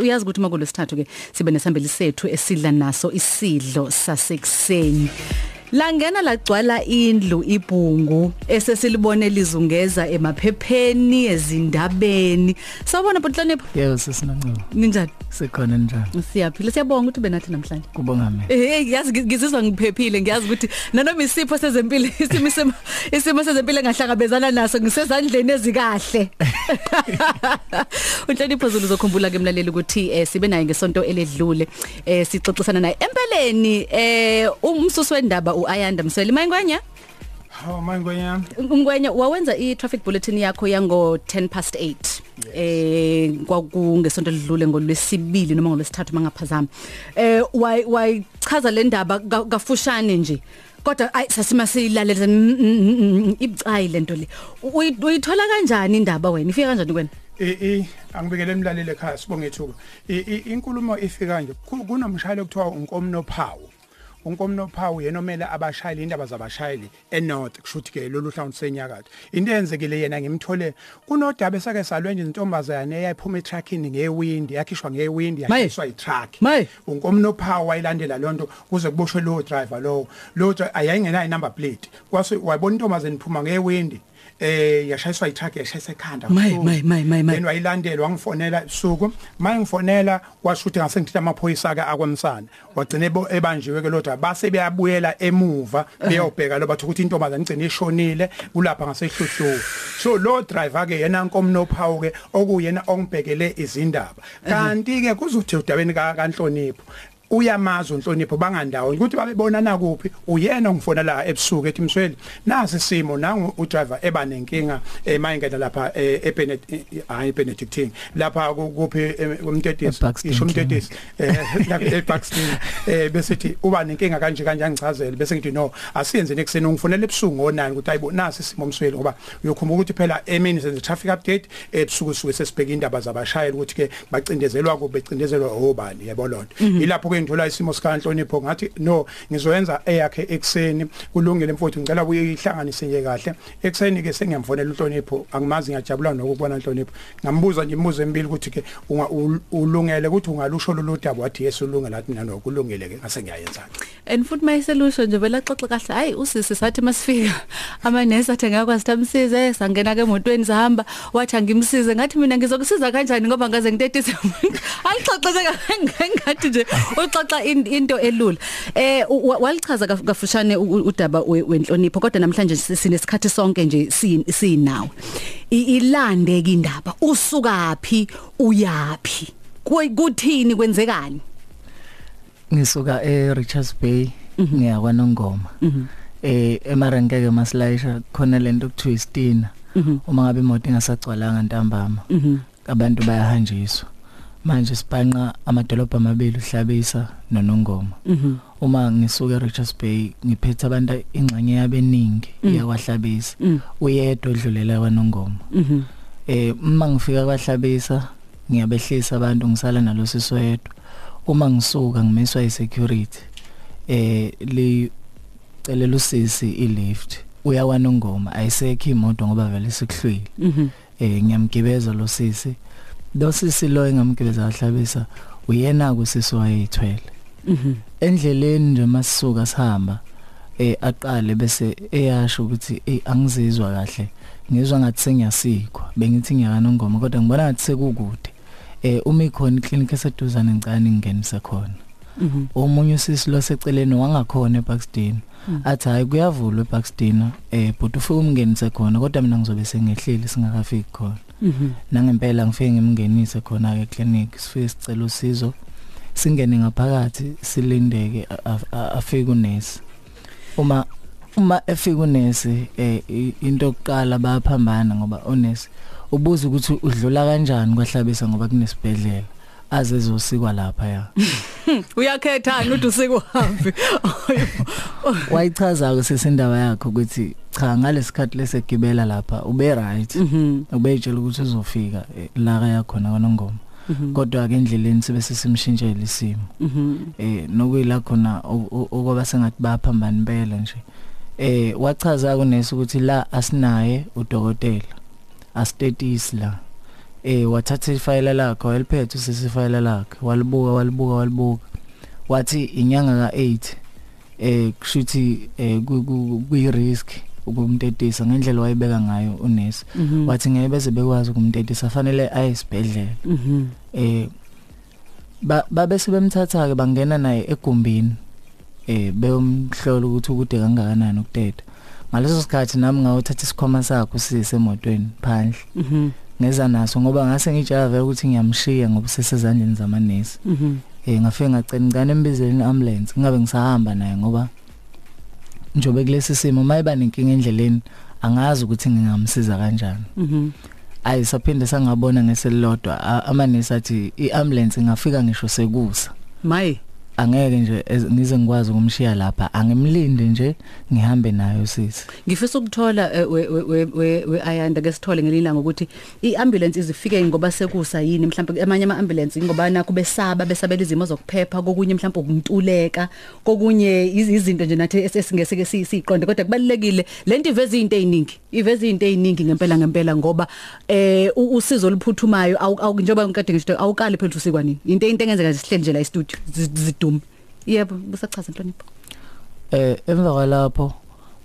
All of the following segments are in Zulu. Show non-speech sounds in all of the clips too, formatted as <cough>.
uyazi ukuthi makulesithathu ke sibe nesambeli sethu esidla naso isidlo sasekuseni. Langena lagcwala indlu ibhungu esesilibone lizungeza emaphepheni ezindabeni. Sawubona Botlonipho Yebo sisinanceba. ninjani? Sikhona njani? Siyaphila siyabonga ukuthi benathi namhlanje. Kubonga mina. Eh yazi ngizizwa ngiphephile ngiyazi ukuthi nanoma isipho sezempilo <laughs> isimo isimo sezempilo engahlangabezana naso ngisezandleni ezikahle. <laughs> Unhlonipho Zulu uzokhumbula ke mlaleli ukuthi eh, sibe naye ngesonto eledlule eh sixoxisana naye empeleni eh umsusu wendaba uAyanda Msweli mayingwenya Hawu mangwenya? Ngwenya wawenza i-traffic bulletin yakho yango 10 past 8 eh kwakungesonto lidlule ngolwesibili noma ngolwesithathu mangaphazama. Eh way wayichaza le ndaba? Ka- kafushane nje. Kodwa ay sasima siyilalela ibucayi lento le Uyi- uyithola kanjani indaba wena? Ifika kanjani kwena? Eh eh angibekele emlaleli ekhaya sibonge ithuba. I- i- inkulumo ifika nje. Ku- kunomshayeli okuthiwa unkomnophawu unkomnophawu yena omele abashayeli indaba zabashayeli eNorth kushuthi ke lolu hlangothi senyakatho into eyenzekile yena ngimthole kunodaba esake salwe nje intombazane eyayiphuma etruckini ngewindi yakhishwa ngewindi Maye. yashayiswa itruck Maye. unkomnophawu wayilandela lonto kuze kuboshwe lo driver lo lo dri- ayayingenayo number plate kwase wayibona intombazane iphuma ngewindi eh yashayiswa itruck yashayisa ekhanda Maye, kabuhlungu. maye, maye, maye, maye. Then wayilandela wangifonela ebusuku. Maye ngifonela washo ukuthi ngase ngithatha amaphoyisa ke akwamsana wagcina ebo- ebanjiwe ke lodwa base beyabuyela emuva beyobheka lo bathi ukuthi intombazane igcine ishonile kulapha ngasehluhluku so lo driver ke yena nkomnophawu ke okuyena ongibhekele izindaba. Kanti ke kuzothi udabeni ka kanhlonipho uyamazi unhlonipho bangandawo ukuthi babebonana kuphi uyena ongifona la ebusuku ethi msweli nasi simo nangu udriver eba nenkinga emayingena lapha eh, eBenet hayi Benedictine lapha ku- kuphi umtetesi eBuxton isho umtetesi <laughs> lapha eBuxton eh besithi uba nenkinga kanje kanje angichazele. Bese ngithi no asiyenze nekuseni ungifonela ebusuku ngonani ukuthi ayibo nasi simo msweli ngoba uyokhumbula ukuthi phela emini senze traffic update ebusuku suke sesibheka indaba zabashayeli ukuthi ke bacindezelwa kube becindezelwa obani. Yabo lonto ilapho ke ngithola isimo sikanhlonipho ngathi no ngizoyenza eyakhe ekseni kulungile mfowethu ngicela uyihlanganise nje kahle. Ekseni ke sengiyamfonela unhlonipho angimazi ngiyajabula nokubona unhlonipho. Ngambuza nje imibuzo emibili ukuthi ke unga- ul- ulungele ukuthi ungalusho lolu daba wathi yes ulungele. Athi mina nokulungile ke ngase ngiyayenza and futhi mayiselusho nje vela xoxa kahle hayi usisi sathi masifika <laughs> amanesi athi ngakwazi tamsize sangena ke emotweni sahamba wathi angimsize. Ngathi mina ngizokusiza kanjani ngoba ngaze ngitetise alixoxe <laughs> <laughs> ngathi nje uxoxa in- into elula eh walichaza kaf- kafushane udaba we- wenhlonipho kodwa namhlanje si- sinesikhathi sonke nje si- sinawe ilande ke indaba usukapi uyapi Ku- kuthini kwenzekani Ngisuka eRichards Bay ngiya kwaNongoma. Eh emarenke ke masilayisha khona lento kuthiwa istina. Uma ngabe imoto ingasagcwalanga ntambama. Abantu bayahanjiswa. Manje sibhanqa amadolobha amabili uhlabisa noNongoma. Uma ngisuka eRichards Bay ngiphethe abantu ingxenye yabeningi yakwahlabisa. Uyedwa odlulela kwaNongoma. mhm. Eh uma ngifika kwahlabisa ngiyabehlisa abantu ngisala nalo siswedwa uma ngisuka ngimiswa isecurity. Eh li celela usisi ilift uyawanongoma ayisekho imoto ngoba vele sikuhlwile mhm. Eh ngiyamgibeza lo sisi. lo sisi lo engamgibeza kahlabisa uyena kusisi wayethwele mhm. Endleleni nje masisuka sihamba eh aqale bese eyasho ukuthi eh angizizwa kahle. Ngizwa ngathi sengiyasikwa. Bengithi ngiyakanongoma kodwa ngibona ngathi sekukude. Eh uma ikhona iclinic eseduzane ngicane ngingenise khona. Mhm. Omunye usisi lo seceleni wangakhona eBuxton athi hayi kuyavulwa eBuxton eh but ufike umngenise khona kodwa mina ngizobe sengehlile singakafiki khona. mhm nangempela ngifike ngimngenise khona ke clinic sifike sicela usizo singene ngaphakathi silindeke afike unesi. Uma uma efika unesi eh into yokuqala bayaphambana ngoba unesi ubuza ukuthi udlula kanjani kwahlabisa ngoba kunesibedlela aze ezosikwa lapha ya. <laughs> Uyakhethana uthi usikuhambi <laughs> wayichaza ke sesindaba yakhe ukuthi cha ngalesikhathi lesigibela lapha ube right. Mhm. Ubeyitshela ukuthi uzofika eh, la kaya khona kwanongoma. Mhm. Kodwa ke endleleni sibe sesimshintshela isimo. Mhm. Eh nokuyila khona o- o- okwaba sengathi bayaphambana impela nje. Eh wachaza kunesi ukuthi la asinaye udokotela asitetisi la. Eh wathatha ifayela lakhe waliphethe usisifayela lakhe walibuka walibuka walibuka wathi inyanga ka8 eh kushuthi eh kuyi risk ukumtetisa ngendlela wayebeka ngayo unesi Mhm. wathi ngeke beze bekwazi ukumtetisa fanele aye esibhedlela Mhm. eh ba babe sebemthatha ke bangena naye egumbini eh beyomhlola ukuthi ukude kangakanani ukuteta ngaleso sikhathi nami ngawuthatha isikhwama sakhe usise emotweni phandle Mhm. Ngeza naso ngoba ngase ngijala vele ukuthi ngiyamshiya ngoba sesezandleni zamanesi Mhm. eh ngafike ngacela ngane embizeni ambulance ngingabe ngisahamba naye ngoba njobe kulesi simo mayiba nenkinga endleleni angazi ukuthi ngingamsiza kanjani Mhm. ayi saphinde sangabona ngeselilodwa amanesi athi iambulance ingafika ngisho sekusa Mayi. Angeke nje ez- ngize ngikwazi ukumshiya lapha. Angimlinde nje ngihambe nayo sisi Ngifisa ukuthola eh, we we we we ayanda ke sithole ngelilanga ukuthi iambulance izifike ngoba sekusa yini? Mhlawumbe amanye ama ambulance ngoba nakho besaba besabela izimo zokuphepha kokunye mhlawumbe ukuntuleka kokunye iz- izinto nje nathi esingeke siqonde kodwa kubalekile lento iveza izinto eziningi iveza izinto eziningi ngempela ngempela ngoba eh u- usizo oluphuthumayo awu- awu- njengoba ngikade ngisho awukali phela usikwa nini into into engenzeka sihleli nje la e-studio zi- zidume yebo busachaza inhlonipho eh emva kwalapho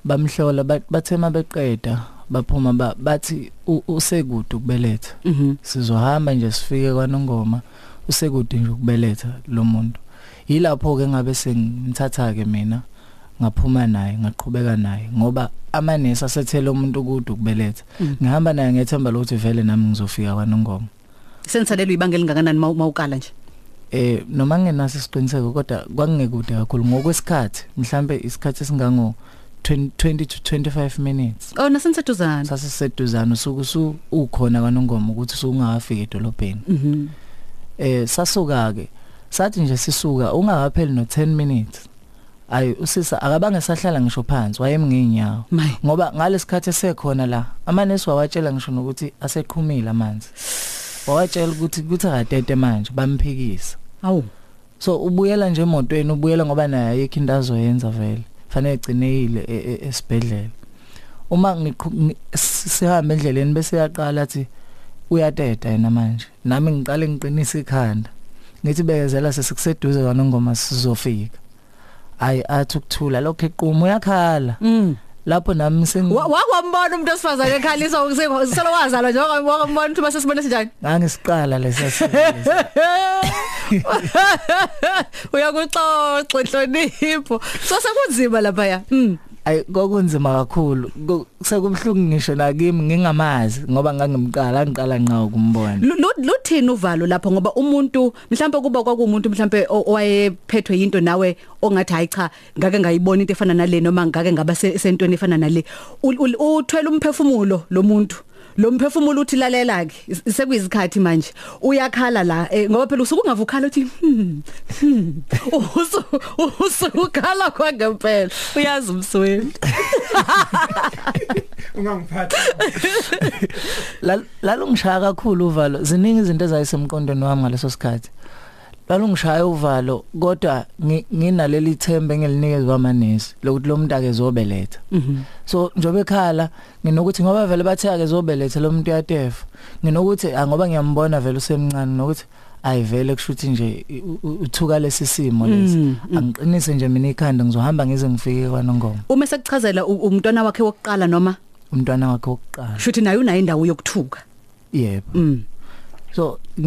bamhlola ba- bathe mabeqeda baphuma ba- bathi u- usekude ukubeletha. Mhm. Sizohamba nje sifike kwanongoma usekude nje ukubeletha lo muntu. Yilapho ke ngabe sengimthatha ke mina ngaphuma naye ngaqhubeka naye ngoba amanesi asethele umuntu kude ukubeletha. Mhm. ngihamba naye ngethemba lokuthi vele nami ngizofika kwanongoma. Senitsalelwe ibanga elingakanani mawu- mawukala nje? Eh noma ngenaso isiqiniseko kodwa kwakungekude kakhulu ngokwesikhathi mhlambe isikhathi esingango 20 20 to 25 minutes. Oh naseniseduzana sasiseduzana usuku su ukhona kwanongoma ukuthi usungafika edolobheni. Mhm. Eh sasuka ke sathi nje sisuka ungakapheli no 10 minutes. Ayi usisa akabange sahlala ngisho phansi wayemnginyawo mayi. Ngoba ngalesikhathi esekhona la amanesi wawatshela ngisho nokuthi aseqhumile amanzi. Wawatshela ukuthi kuthi akatete manje bamphikisa. Awu. So ubuyela nje emotweni ubuyela ngoba naye ayikho into azoyenza vele. Fanele egcinekile e- e- esibhedlela. Uma ngiqhu- ngi- s- sihamba endleleni bese yaqala athi uyateta yena manje. Nami ngiqale ngiqinisa ikhanda. Ngithi bekezela sesikuseduze kwanongoma sizofika ayi athi ukuthula lokho eqhuma uyakhala. Mm. Lapho nami sengi wakwambona umuntu osifazane ekhalisa ukuselo wazalwa nje wakwambona ukuthi basesibone sinjani? Ngangisiqala lesa <laughs> uyakuxoxa inhlonipho so sekunzima lapha ya mm ayi kokunzima kakhulu. Ku- sekubhlungu ngisho nakimi ngingamazi ngoba ngangimqala ngiqala nqa ukumbona. Lu- lu- luthini uvalo lapho? Ngoba umuntu mhlawumbe kuba kwakumuntu mhlawumbe o- owayephethwe into nawe ongathi hayi cha ngake ngayibona into efana nale noma ngake ngaba se- sentweni efana nale. Ul- ul- uthwele umphefumulo lo muntu. Lo mphefumulo uthi lalela ke is- sekuyizikhathi manje. Uyakhala la eh, ngoba phela usuke ungavukhala uthi hmm, hmm. usu usukhala kwangempela uyazi umsweni <laughs> ungangiphathi. Lal- lalungishaya kakhulu uvalo ziningi izinto ezayisemqondweni wami ngaleso sikhathi. Lalungishaya uvalo kodwa ngi- nginaleli themba engilinikezwe amanesi lokuthi lo muntu akezobeletha. Mhm. So njobe ekhala nginokuthi ngoba vele bathe akezobeletha lo muntu uyatefa nginokuthi ah, ngoba ngiyambona vele usemncane nokuthi ayivele kushuthi nje i- u- u- uthuka lesisimo lesi. Mm, mm. angiqinise nje mina ikhanda ngizohamba ngize ngifike kwanongoma. Uma sekuchazela u- umntwana wakhe wokuqala noma? Umntwana wakhe wokuqala. Shuthi naye unayo indawo yokuthuka. Yebo. Mm. So <clears throat>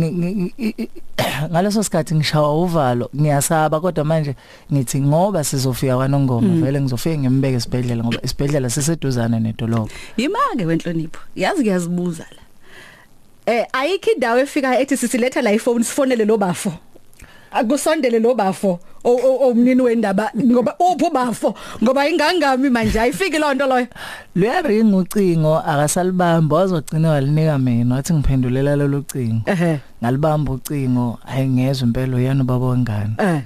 ngaleso sikhathi ngishawa uvalo. Ngiyasaba kodwa manje ngithi ngoba sizofika kwanongoma Mm. vele ngizofike ngimbeke esibhedlela ngoba isibhedlela siseduzana nedolobha. Yimake wenhlonipho yazi kuyazibuza la. Eh ayikho indawo efika ethi sisiletha la iphone sifonele lo bafo. Akusondele lo bafo o- o- omnini wendaba ngoba upho bafo ngoba ingangami manje ayifiki lonto loyo. Luyaringa ucingo akasalibamba wazogcina walinika mina wathi ngiphendulela lelo cingo. Ehe. Ngalibamba ucingo ayingezwe impela uyena ubaba wengane? Eh.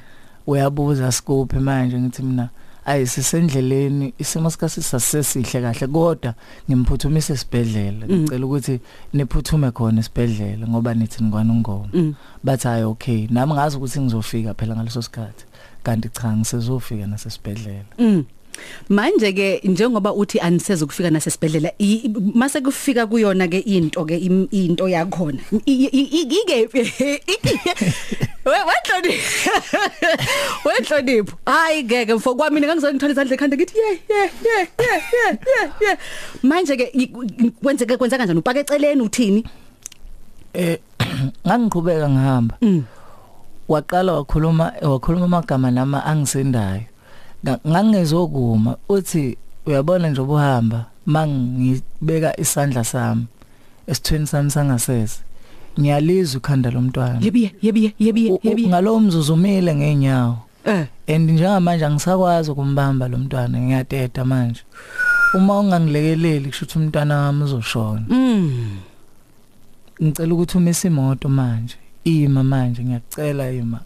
Uyabuza sikuphi manje? Ngithi mina ayi sisendleleni. Isimo sikasisa sesihle kahle kodwa ngimphuthumise esibhedlela. Mm. ngicela ukuthi niphuthume khona esibhedlela ngoba nithi ngikwana ungoma. Mm. Bathi hayi okay. Nami ngazi ukuthi ngizofika phela ngaleso sikhathi. Kanti cha ngisezofika nasesibhedlela. Mm. Manje ke njengoba uthi aniseze ukufika nasesibhedlela i- mase kufika kuyona ke into ke im- into yakhona. I- i- i- ike <laughs> wehloni wehlonipho <laughs> hayi ngeke mfo kwami ngangizona ngithola izandla ekhanda ngithi ye ye ye ye ye ye ye. Manje ke i- kwenzeke kwenza kanjani? Upake eceleni uthini? Eh <clears throat> ngangiqhubeka ngihamba. Mm. waqala wakhuluma wakhuluma amagama nama angisendayo. Nga- ngangezokuma uthi uyabona nje ubuhamba mangibeka isandla sami esithweni sami sangasese. Ngiyalizwa ikhanda lomntwana. Yebiye yebiye yebiye yebiye. ngalowo mzuzu umile ngeenyawo eh. And njengamanje angisakwazi ukumbamba lo mntwana ngiyateta manje. Uma ungangilekeleli kusho ukuthi umntwana wami uzoshona. Mm. Ngicela ukuthi umise imoto manje ima manje ngiyakucela ima.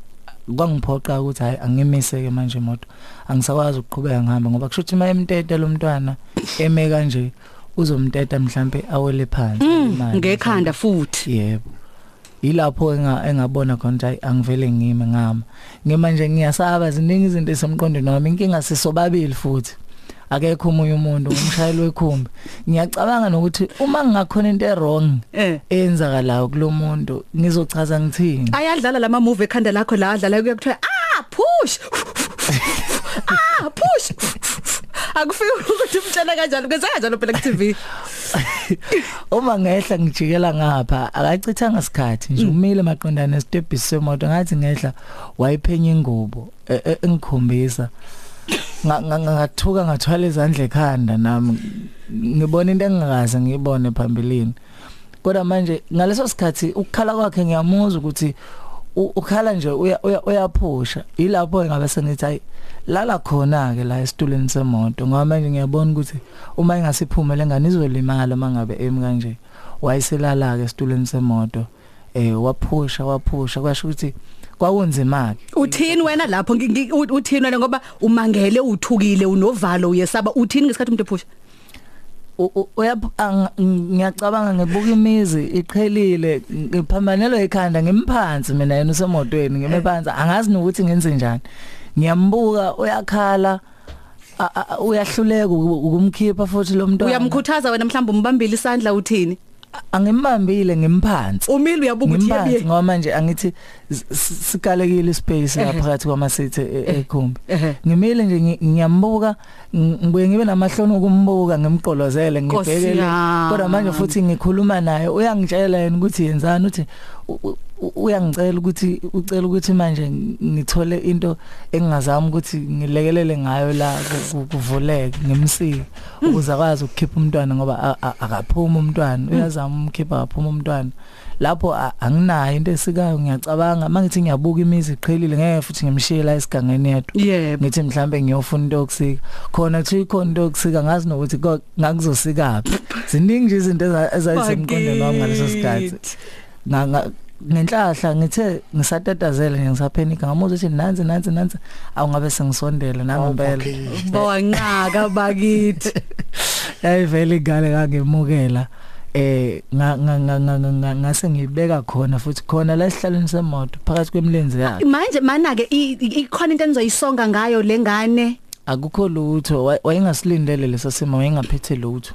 Kwangiphoqa ukuthi hayi angimiseke manje imoto. Angisakwazi ukuqhubeka ngihamba ngoba kusho ukuthi mayemtete lo mntwana eme kanje uzomteta mhlambe awele phansi Mm, alimale. ngekhanda futhi. Yebo. Ilapho enga engabona khona ukuthi hayi angivele ngime ngama ngima nje ngiyasaba ziningi izinto esemqondweni wami inkinga sisobabili futhi. Akekho umunye umuntu umshayeli wekhumbi. Ngiyacabanga nokuthi uma ngingakhona into errong eh. eyenzakalayo kulomuntu ngizochaza ngithini? Ayadlala lama movie ekhanda lakho la adlala kuyakuthiwa ah push! Ah push! Akufiki ukuthi umtshela kanjalo kwenza kanjalo phela ku TV uma ngehla ngijikela ngapha akachithanga isikhathi nje. Umile maqondana esitebhisi semoto ngathi ngehla wayiphenya ingubo e- e- engikhombisa Nga- nga- ngathuka ngathwala izandla ekhanda nami. Ngibona into engikaze ngiyibone phambilini. Kodwa manje ngaleso sikhathi ukukhala kwakhe ngiyamuzwa ukuthi ukhala nje uya- uya- uyaphusha. Ilapho engabe sengithi hayi lala khona ke la esitulweni semoto. Ngoba manje ngiyabona ukuthi uma ingasiphumele engane izolimala mangabe emi kanje. Wayiselala ke esitulweni semoto eh waphusha waphusha. Kwasho ukuthi kwakunzima ke uthini wena lapho? Ngi- ngi- u- uthini wena? Ngoba umangele uthukile unovalo uyesaba. Uthini ngesikhathi umuntu ephusha? U- u- uyap- ang- ngiyacabanga ngibuka imizi iqhelile ngiphambanelwe ekhanda ngimaphansi mina yena usemotweni ngime phansi angazi nokuthi ngenze njani. Ngiyambuka uyakhala a- a- uyahluleka uku- ukumkhipha futhi lo mntwana. Uyamkhuthaza wena mhlawumbe umbambile isandla uthini? Angimbambile ngimphansi umile uyabuka ukuthi yebiye ngoba manje angithi sikalekile space lapha phakathi kwamasithi ekhumbi ngimile nje ngi- ngiyambuka ng- ngibuye ngibe namahloni ukumbuka ngimqolozele ngibhekele. Kodwa manje futhi ngikhuluma naye uyangitshela yena ukuthi yenzani uthi uyangicela ukuthi ucela ukuthi manje ngithole into engingazama ukuthi ngilekelele ngayo la ku- ku- kuvuleke ngimsike ukuze akwazi ukukhipha umntwana ngoba akaphuma umntwana. Uyazama umkhipha akaphuma umntwana. Lapho anginayo into esikayo ngiyacabanga. Mangithi ngiyabuka imizi iqhelile ngeke futhi ngimshiye la esigangeni yedwa ngithi mhlambe ngiyofuna into yokusika. Khona kuthi ikhona into yokusika ngazi nokuthi ngakuzosikapi. Ziningi nje izinto eza- ezayisemqondweni wami ngaleso sikhathi. Nga- nga- ngenhlahla ngithe ngisatatazela nje ngisaphenika ngamuzwa ukuthi nansi nansi nansi. Awungabe sengisondela nami impela bonqaka bakithi. <laughs> Yayivele igale kangemukela. Eh nga- nga- nga- nga- nga- nga- ngase ngibeka khona futhi khona la esihlalweni semoto phakathi kwemilenze yakhe. Manje mana ke i- i- ikhona into enizoyisonga ngayo lengane akukho lutho. Wa- wayengasilindele leso simo wayengaphethe lutho.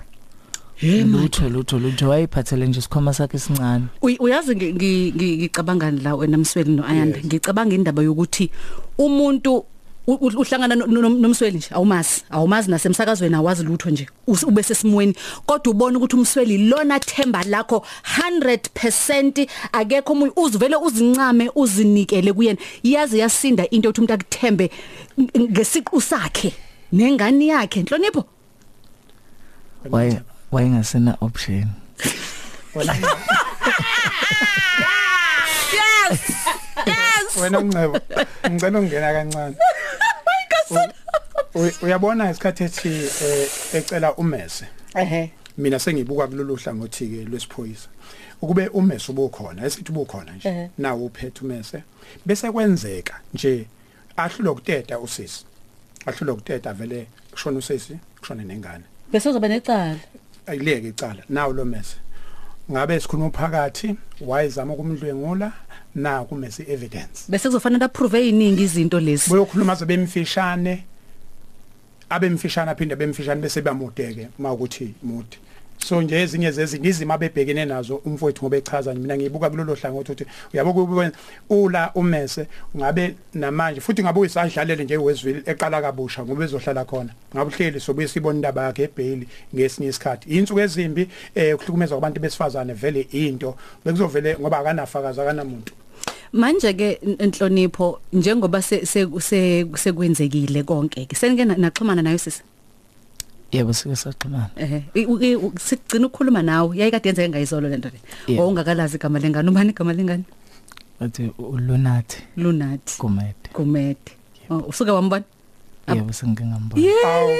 Lutho lutho lutho wayephathele nje isikhwama sakhe esincane. Uy- uyazi ngi- ngi- ngi- ngicabanga la wena Msweli no Ayanda. Yes. ngicabanga indaba yokuthi umuntu uhlangana no- no- nomsweli nje awumazi awumazi nasemsakazweni awazi lutho nje. Ube sesimweni. Kodwa ubona ukuthi umsweli lona themba lakho 100% akekho umuntu uzivele uzincame uzinikele kuyena. Yazi yasinda into yokuthi umuntu akuthembe ng- ngesiqu sakhe nengane yakhe. Inhlonipho waye. Wayengasena option. Wena. Uncebo ngicela ungena kancane. Uyabona isikhathi ethi eh, ecela umese. Ehe. Mina sengibuka kulolu hlangothi ke lwesiphoyisa. Ukube umese ubukhona esithi ubukhona nje nawo uphethe umese. Bese kwenzeka nje ahlulo kuteta usisi. Ahlulo kuteta vele kushona usisi kushona nengane. Bese uzoba necala. Ayileke icala. Nawo lo mese ngabe sikhuluma phakathi wayezama ukumdlwengula na kumese evidence. Bese kuzofanele approve eziningi izinto lezi. Boyokhuluma zobe emfishane abemfishane aphinde bemfishane bese bamudeke mawukuthi mude. So nje ezinye zezinye izimo abebhekene nazo umfowethu ngoba echaza mina ngibuka kulolo hlangothi ukuthi uyabo kube ula umese ngabe namanje futhi ngabe uyisadlalele nje wezwili eqala kabusha ngoba ezohlala khona. Ngabe uhleli sobe sibona indaba yakhe eBailey ngesinye isikhathi. Insuku ezimbi eh kuhlukumeza kwabantu besifazane vele into bekuzovele ngoba akanafakazi akanamuntu. Manje ke inhlonipho njengoba sekwenzekile konke ke senike naxhumana nayo sisi. Yebo sike saxhumana. Eh sigcina ukukhuluma nawe yayi kade yenzeke ngayizolo lento le. Owungakalazi igama lengane ubani igama lengane? Athi uLunathi. Lunathi. Gumede. Gumede. Oh usuke wambona? Yebo sengike ngambona. Awu <laughs>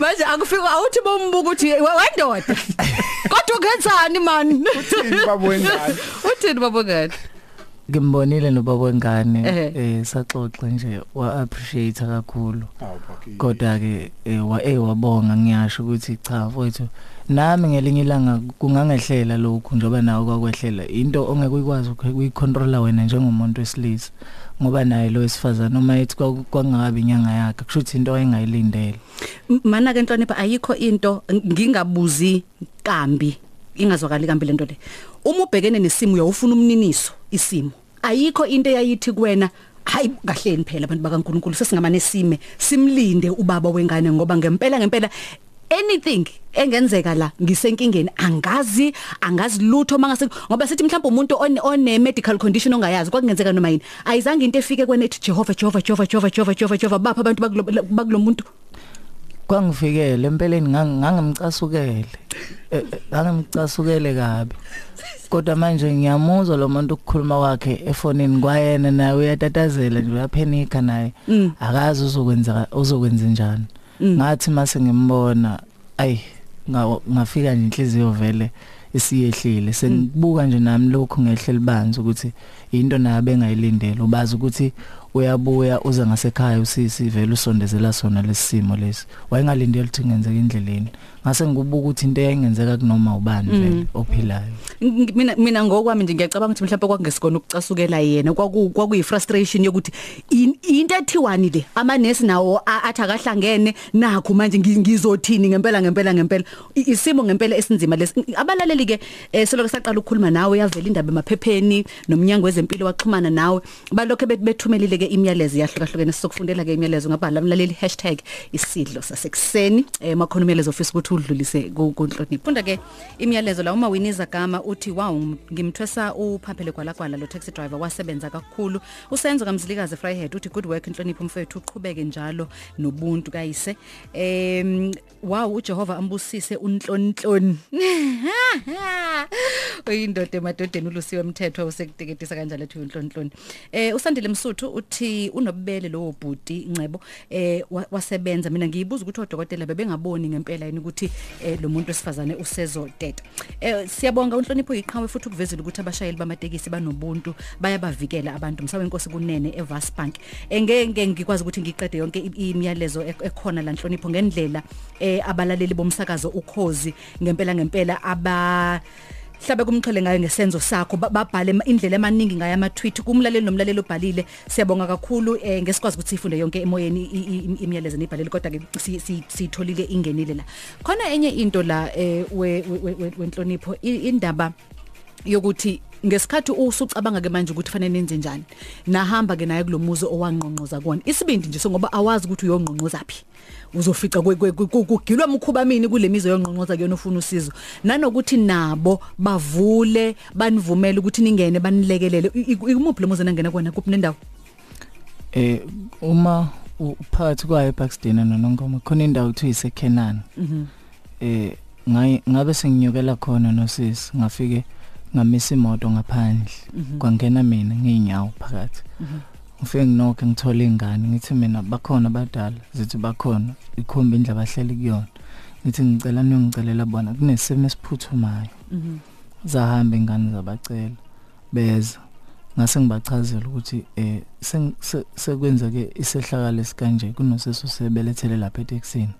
Manje akufika awuthi bombuka ukuthi wendoda. <laughs> Kodwa ungenzani man? Uthini babo wengane? <laughs> Uthini babo ngane? Ngimbonile nobaba wengane eh saxoxa nje wa appreciate kakhulu kodwa ke wa eh wabonga ngiyasho ukuthi cha mfowethu nami ngelinye ilanga kungangehlela lokhu njoba nawe kwakwehlela. Into ongeke uyikwazi ukuyicontrola wena njengomuntu wesilisa ngoba naye lo wesifazana noma ethi kwangabi inyanga yakhe kusho ukuthi into ayingayilindele mana ke nhlonipha ayikho into ngingabuzi kambi ingazwakali kambi lento le. Uma ubhekene nesimo uyawufuna umniniso isimo. Ayikho into eyayithi kuwena hayi kahleni phela abantu bakaNkuluNkulu sesingabanesime simlinde ubaba wengane ngoba ngempela ngempela anything engenzeka la ngisenkingeni angazi angazi lutho mangase ngoba sithi mhlawumbe umuntu one medical condition ongayazi kwakungenzeka noma yini. Ayizange into efike kwena ethi Jehova Jehova Jehova Jehova Jehova Jehova Jehova bapha abantu bakulomuntu kwangifikele empeleni ngangimcasukele ngangimcasukele kabi. Kodwa manje ngiyamuzwa lo muntu ukukhuluma kwakhe efonini kwayena naye uyatatazela nje uyaphenika naye. Akazi uzokwenza uzokwenza njani. Ngathi mase ngimbona ayi ngafika nje inhliziyo vele isiyehlile. Sengibuka nje nami lokhu ngehleli banzi ukuthi into nayo bengayilindele. Ubazi ukuthi uyabuya uze ngasekhaya usisi vele usondezela sona lesimo lesi. Wayengalindele ukuthi ngenzeke indleleni ngase ngibuka ukuthi into eyayingenzeka kunoma ubani vele ophilayo. Mina mina ngokwami nje ngiyacabanga ukuthi mhlawumbe kwakungesikona ukucasukela yena. Kwaku kwakuyi frustration yokuthi into ethiwani le amanesi nawo athi akahlangene nakho manje ngizothini ngempela ngempela ngempela. Isimo ngempela esinzima lesi. Abalaleli ke seloko saqala ukukhuluma nawe yavela indaba emaphepheni nomnyango wezempilo waxhumana nawe. Balokho bethumelile ke imiyalezo yahlukahlukene sokufundela ke imiyalezo ngabhala mlaleli #isidlo sasekuseni. Emakhonumelezo office ukuthi udlulise kunhlonipho. Funda ke imiyalezo la uma winiza gama uthi wow ngimthwesa uphaphele kwalakwala lo taxi driver wasebenza kakhulu. Usenzo kamzilikazi Fryhead uthi good work inhlonipho mfethu uqhubeke njalo nobuntu kayise. Em wow uJehova ambusise unhlonhloni <laughs> uyindoda emadodeni ulusiwe mthetho usekuteketisa kanjalo ethi unhlonhloni eh usandile msuthu uthi unobubele lowo bhuti ncebo eh wasebenza. Mina ngiyibuza ukuthi odokotela bebengaboni ngempela yini ukuthi lo muntu wesifazane usezoteta. Eh siyabonga unhlonipho iqhawe futhi ukuvezela ukuthi abashayeli bamatekisi banobuntu bayabavikela abantu. Msawe inkosi kunene eVasbank engeke ngikwazi ukuthi ngiqede yonke imiyalezo ekhona la nhlonipho ngendlela eh abalaleli bomsakazo ukhozi ngempela ngempela aba hlabe kumxhele ngayo ngesenzo sakho babhale indlela emaningi ngayo ama tweet kumlaleli nomlaleli obhalile. Siyabonga kakhulu eh ngesikwazi ukuthi sifunde yonke emoyeni imiyalezo nibhalele kodwa ke sitholile ingenile la. Khona enye into la eh wenhlonipho indaba yokuthi ngesikhathi usucabanga ke manje ukuthi fanele nenze njani. Nahamba ke naye kulomuzi owangqonqoza kuona isibindi nje so ngoba awazi ukuthi uyongqonqoza phi. Uzofica kugilwa mkhuba mini kulemizo yongqonqoza kuyona ufuna usizo. Nanokuthi nabo bavule banivumele ukuthi ningene banilekelele. Imuphi lomuzi nangena kona? Kuphi nendawo? Eh uma uphakathi kwaye Buxton noNongoma khona indawo kuthiwa iseKenan eh ngabe senginyukela khona nosisi ngafike ngamisa imoto ngaphandle. Kwangena mina ngeenyawo phakathi. Ngifike nginokho ngithola ingane ngithi mina bakhona abadala zithi bakhona ikhomba indlela bahleli kuyona. Ngithi ngicela niyongicelela bona kunesimo esiphuthumayo. Zahamba ingane zabacela beza. Ngase ngibachazela ukuthi eh sekwenzeke isehlakalo esikanje kunoseso sebelethele lapha eTexini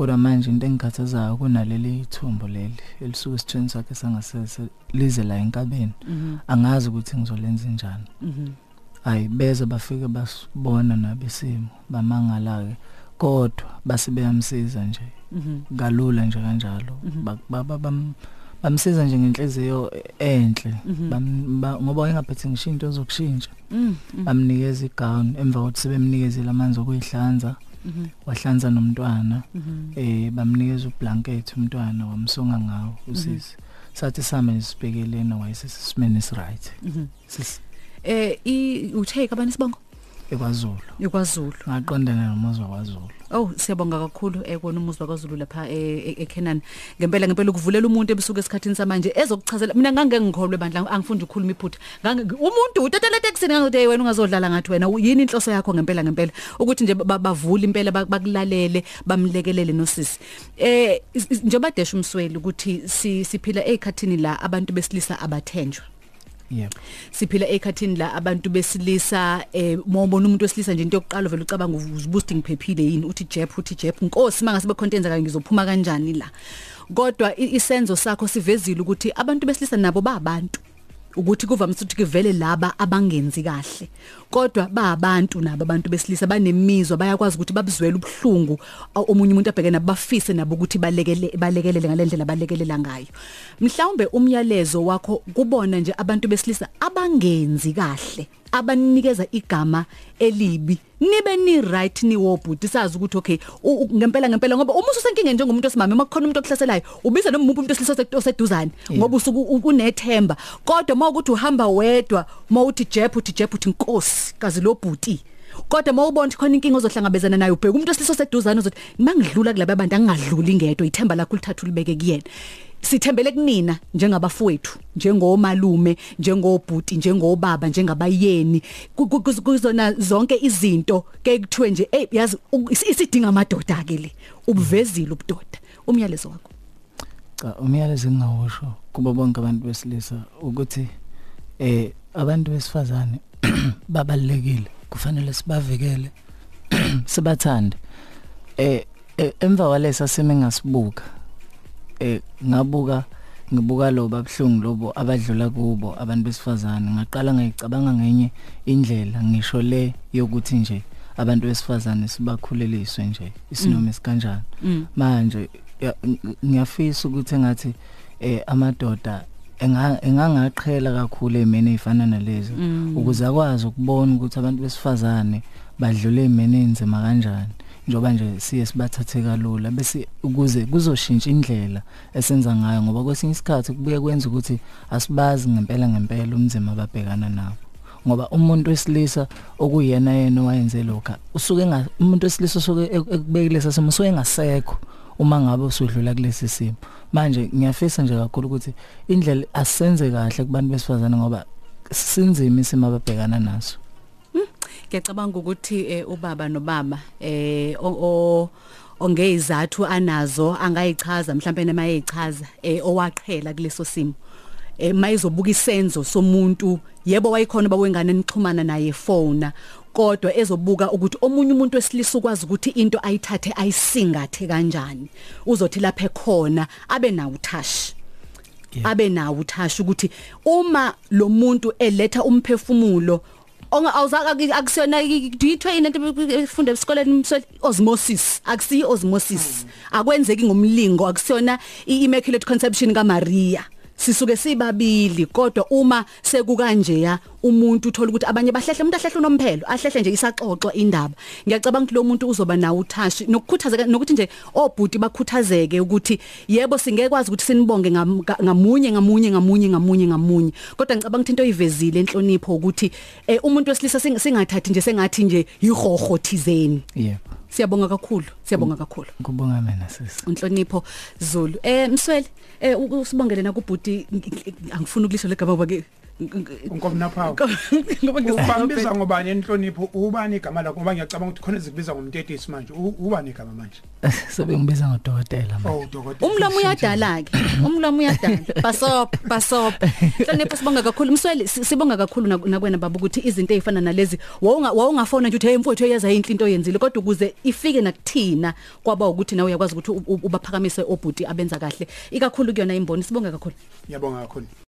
kodwa manje into engikhathazayo kunaleli ithumbo leli elisuke esithweni sakhe sangasese lize la enkabeni. Angazi ukuthi ngizolenza njani hayi beze bafike basibona nabesimo bamangala ke kodwa base beyamsiza nje. Mhm. kalula nje kanjalo. Ba- ba- ba- bam- bamsiza nje ngenhliziyo enhle. Bam- ba- ngoba wayengaphethe ngisho into ezokushintsha. Mm. bamnikeza igown emva kokuthi sebemnikezile amanzi okuyihlanza. Mhm. Wahlanza nomntwana Mhm. eh bamnikeza ublanket umntwana wamsonga ngawo usisi sathi same sibhekelena wayesesimene is right Mhm. Eh i utake abani sibongo? ekwaZulu eKwaZulu. ngaqondana nomuzwa kwaZulu Oh siyabonga kakhulu ekona umuzwa kwaZulu lapha eKenan. Ngempela ngempela ukuvulela umuntu ebusuku esikhathini samanje ezokuchazela mina ngangeke ngikholwe bandla angifunda ukukhuluma iphutha. Ngange umuntu utatela taxini ngathi wena ungazodlala ngathi wena yini inhloso yakho ngempela ngempela ukuthi nje ba- bavule impela bak- bakulalele bamlekelele nosisi. Eh is- is- njengoba desha umsweli ukuthi si- siphila ezikhathini la abantu besilisa abathenjwa. Yebo. Siphila ekhathini la abantu besilisa eh mawubona umuntu wesilisa nje into yokuqala vele ucabanga uzibusti ngiphephile yini uthi jep uthi jep inkosi mangase bekhontenza kanye ngizophuma kanjani la? Kodwa i- isenzo sakho sivezile ukuthi abantu besilisa nabo babantu. Ukuthi kuvamise ukuthi kuvele laba abangenzi kahle. Kodwa baabantu nabo abantu besilisa banemizwa bayakwazi ukuthi babuzwele ubhlungu a- omunye umuntu abheke nabo bafise nabo ukuthi balekele balekelele ngalendlela balekelela ngayo. Mhlawumbe umyalezo wakho kubona nje abantu besilisa abangenzi kahle. Abanikeza igama elibi nibe ni right ni wobhuti sazi ukuthi okay u- u- ngempela ngempela ngoba uma ususenkingeni njengomuntu osimame uma kukhona umuntu okuhlaselayo ubiza noma umuntu osilisa oseduzane ngoba usuku u- unethemba. Kodwa mawukuthi uhamba wedwa mawuthi jep uthi jep uthi inkosi kazi lo bhuti. Kodwa mawubona ukuthi khona inkinga ozohlangabezana nayo ubheka umuntu osilisa oseduzane uzothi mangidlula kulabo abantu angingadluli ngedwa ithemba lakho lithathu libeke kuyena. Sithembele kunina njengabafowethu njengomalume njengobhuti njengobaba njengabayeni. Ku- ku- ku- kuzona zonke izinto ke kuthiwe nje hey yazi isidinga amadoda ke le ubuvezile ubudoda. Umyalezo wakho. Cha umyalezo engawusho kubo bonke abantu besilisa ukuthi eh abantu besifazane <clears throat> babalekile kufanele sibavikele <clears throat> sibathande. Eh eh, emva walesa sime ngasibuka eh ngabuka ngibuka lo babhlungu lobo abadlula kubo abantu besifazane ngaqala ngayicabanga ngenye indlela ngisho le yokuthi nje abantu besifazane sibakhuleliswe nje isinoma esikanjani Mm. manje ya- ng- ngiyafisa ukuthi engathi eh amadoda enga- engangaqhela kakhulu ezimene ezifana nalezi Mm. ukuze akwazi ukubona ukuthi abantu besifazane badlule ezimene enzima kanjani njoba nje siye sibathathe kalula. Bese ukuze kuzoshintsha indlela esenza ngayo ngoba kwesinye isikhathi kubuye kwenza ukuthi asibazi ngempela ngempela umzima ababhekana nawo ngoba umuntu wesilisa okuyena yena owayenze lokho usuke nga umuntu wesilisa usuke ek- ekubekile sasimo usuke engasekho uma ngabe usudlula kulesi simo. Manje ngiyafisa nje kakhulu ukuthi indlela asenze kahle kubantu besifazane ngoba sinzima isimo ababhekana naso. Ngiyacabanga ukuthi eh, ubaba nobaba eh o- o- ongezathu anazo angayichaza mhlawumbe nema eyichaza eh owaqhela kuleso simo. Eh mayizobuka isenzo somuntu yebo wayikhona bawengane nixhumana naye phone kodwa ezobuka ukuthi omunye umuntu wesilisa ukwazi ukuthi into ayithathe ayisingathe kanjani. Uzothi lapha ekhona abe nawo uthashi. Yeah. abe nawo uthasha ukuthi uma lo muntu eletha umphefumulo onga awuzaka akusiyona do you train into efunda esikoleni msweli osmosis. Akusiyi osmosis akwenzeki ngomlingo akusiyona i-immaculate conception kaMaria. Sisuke sibabili kodwa uma sekukanje ya umuntu uthola ukuthi abanye bahlehle umuntu ahlehle unomphelo ahlehle nje isaxoxwa indaba. Ngiyacabanga ukuthi lo muntu uzoba nawo uthashi. Nokukhuthazeka nokuthi nje obhuti bakhuthazeke ukuthi yebo singekwazi ukuthi sinibonge ngam- ga- ngamunye ngamunye ngamunye ngamunye ngamunye. Kodwa ngicabanga ukuthi into oyivezile enhlonipho ukuthi eh, umuntu wesilisa sing- singathathi nje sengathi nje yihoho thizeni. Yebo. Siyabonga kakhulu siyabonga kakhulu. Kubonga mina sisi inhlonipho Zulu. Eh mswele eh u- usibongele na kubhuti angifuni ukulisho legama ngoba ke unkomnaphawu. Ngoba ubambiza ngobani enhlonipho ubani igama lakho? Ngoba ngiyacabanga ukuthi khona ezikubiza ngomtetisi manje. U- ubani igama manje? <laughs> Sebengibiza ngodokotela manje. Oh dokotela. Umlomo uyadala ke umlomo uyadala basop basop. Hlonipho sibonga kakhulu. Mswele si- sibonga kakhulu nak- nakwena baba ukuthi izinto ezifana nalezi wawunga wawungafona nje uthi hey mfowethu yaza inhle into oyenzile. Kodwa ukuze ifike nakuthina kwaba ukuthi nawe uyakwazi ukuthi u- u- ubaphakamise obhuti abenza kahle. Ikakhulu kuyona imboni. Sibonga kakhulu. Ngiyabonga kakhulu.